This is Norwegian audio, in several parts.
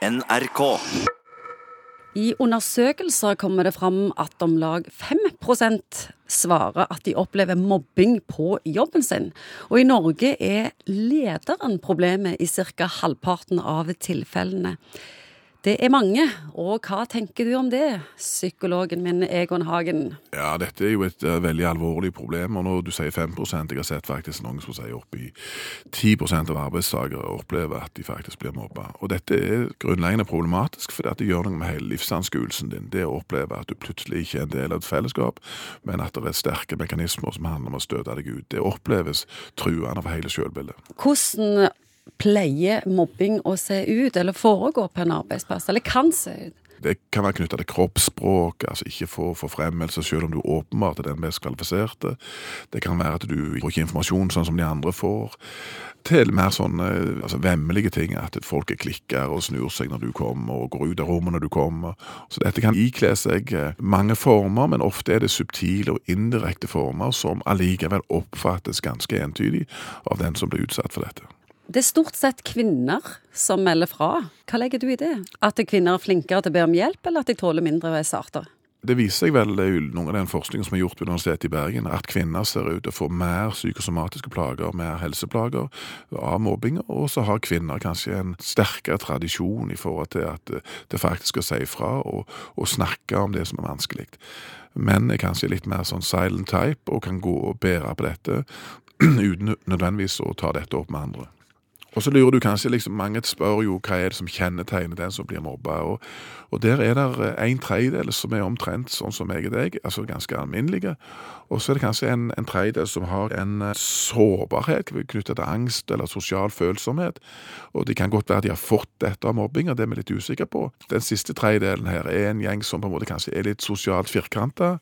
NRK. I undersøkelser kommer det fram at om lag 5% svarer at de opplever mobbing på jobben sin. Og i Norge er lederen problemet i ca. halvparten av tilfellene. Det er mange, og hva tenker du om det, psykologen min Egon Hagen? Ja, dette er jo et uh, veldig alvorlig problem, og når du sier 5 jeg har sett faktisk noen som sier oppi 10% av arbeidstakere opplever at de faktisk blir mobba. Og dette er grunnleggende problematisk, at det gjør noe med hele livsanskuelsen din. Det å oppleve at du plutselig ikke er en del av et fellesskap, men at det er sterke mekanismer som handler om å støte deg ut. Det oppleves truende for hele selvbildet. Hvordan pleier mobbing å se ut, eller foregå på en arbeidsplass, eller kan se ut? Det kan være knytta til kroppsspråk, altså ikke få forfremmelse selv om du åpenbart er den mest kvalifiserte. Det kan være at du får ikke informasjon sånn som de andre får. Til mer sånne altså, vemmelige ting, at folk er klikker og snur seg når du kommer, og går ut av rommet når du kommer. Så dette kan ikle seg eh, mange former, men ofte er det subtile og indirekte former som allikevel oppfattes ganske entydig av den som blir utsatt for dette. Det er stort sett kvinner som melder fra. Hva legger du i det? At kvinner er flinkere til å be om hjelp, eller at de tåler mindre og er sartere? Det viser seg vel noen av den forskningen som er gjort ved Universitetet i Bergen, at kvinner ser ut til å få mer psykosomatiske plager, mer helseplager av mobbing, og så har kvinner kanskje en sterkere tradisjon i forhold til at det faktisk skal si fra og, og snakke om det som er vanskelig. Menn er kanskje litt mer sånn silent type og kan gå og bære på dette uten nødvendigvis å ta dette opp med andre. Og så lurer du kanskje liksom, Mange spør jo hva er det som kjennetegner den som blir mobba. Og, og der er det en tredjedel som er omtrent sånn som meg og deg, altså ganske alminnelige. Og så er det kanskje en, en tredjedel som har en eh, sårbarhet knyttet til angst eller sosial følsomhet. Og det kan godt være de har fått dette av mobbing, og det er vi litt usikre på. Den siste tredjedelen her er en gjeng som på en måte kanskje er litt sosialt firkanta,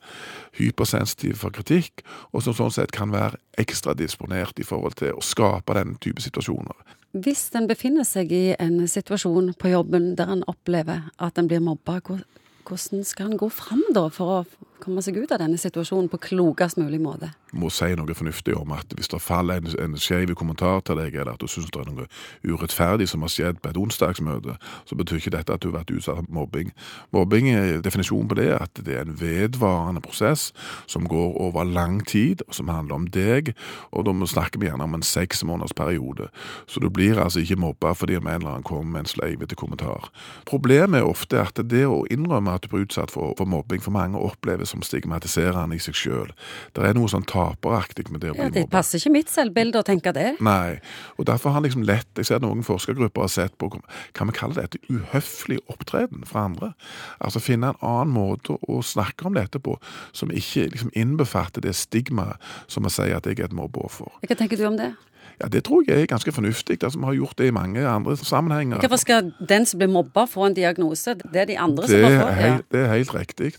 hypersensitiv for kritikk, og som sånn sett kan være ekstra disponert i forhold til å skape den type situasjoner. Hvis en befinner seg i en situasjon på jobben der en opplever at en blir mobba, hvordan skal en gå fram da for å komme seg ut av denne situasjonen på klokest mulig måte? Må si noe fornuftig om at hvis det faller en, en skeiv kommentar til deg, eller at du syns det er noe urettferdig som har skjedd på et onsdagsmøte, så betyr ikke dette at du har vært utsatt for mobbing. Mobbing er definisjonen på det at det er en vedvarende prosess som går over lang tid, og som handler om deg, og da snakker vi gjerne om en seks måneders periode. Så du blir altså ikke mobba fordi en eller annen kommer med en sleivete kommentar. Problemet er ofte at det å innrømme at du blir utsatt for, for mobbing, for mange oppleves som stigmatiserende i seg sjøl. Det er noe sånn taperaktig med det å bli ja, Det passer ikke mitt selvbilde å tenke det. Nei, og derfor har han liksom lett Jeg ser noen forskergrupper har sett på Kan vi kalle dette uhøflig opptreden fra andre? Altså finne en annen måte å snakke om dette på som ikke liksom innbefatter det stigmaet som å si at jeg er et mobbeoffer. Hva tenker du om det? Ja, Det tror jeg er ganske fornuftig. Altså, Vi har gjort det i mange andre sammenhenger. Hvorfor skal den som blir mobba, få en diagnose? Det er de andre det som har fått det. Ja. Det er helt riktig.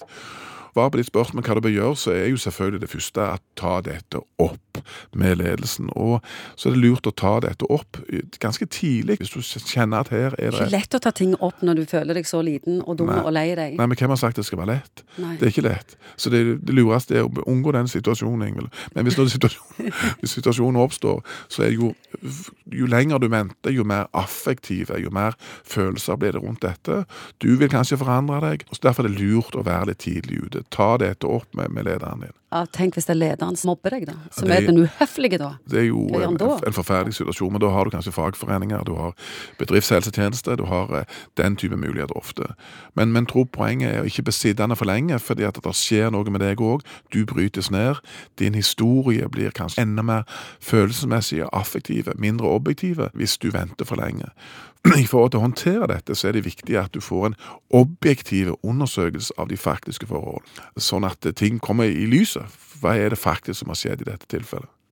Svar på ditt spørsmål hva du bør gjøre, så er jo selvfølgelig det første at ta dette opp med ledelsen. Og så er det lurt å ta dette opp ganske tidlig, hvis du kjenner at her er det Ikke lett å ta ting opp når du føler deg så liten og dum Nei. og lei deg. Nei, men hvem har sagt det skal være lett? Nei. Det er ikke lett. Så det, det lureste er å unngå den situasjonen, Ingvild. Men hvis, situasjonen, hvis situasjonen oppstår, så er det jo Jo lenger du venter, jo mer affektive, jo mer følelser blir det rundt dette. Du vil kanskje forandre deg. og Derfor er det lurt å være litt tidlig ute. Ta dette opp med, med lederen din. Ja, Tenk hvis det er lederen som mobber deg, da. Som ja, det, er den uhøflige, da. Det er jo en, en, forferdelig situasjon. Men da har du kanskje fagforeninger, du har bedriftshelsetjeneste, du har eh, den type muligheter ofte. Men, men tro poenget er å ikke besitte den for lenge, fordi at det skjer noe med deg òg. Du brytes ned. Din historie blir kanskje enda mer følelsesmessig og affektive, mindre objektive, hvis du venter for lenge. I forhold til å håndtere dette, så er det viktig at du får en objektiv undersøkelse av de faktiske forhold, sånn at ting kommer i lyset. Hva er det faktisk som har skjedd i dette tilfellet?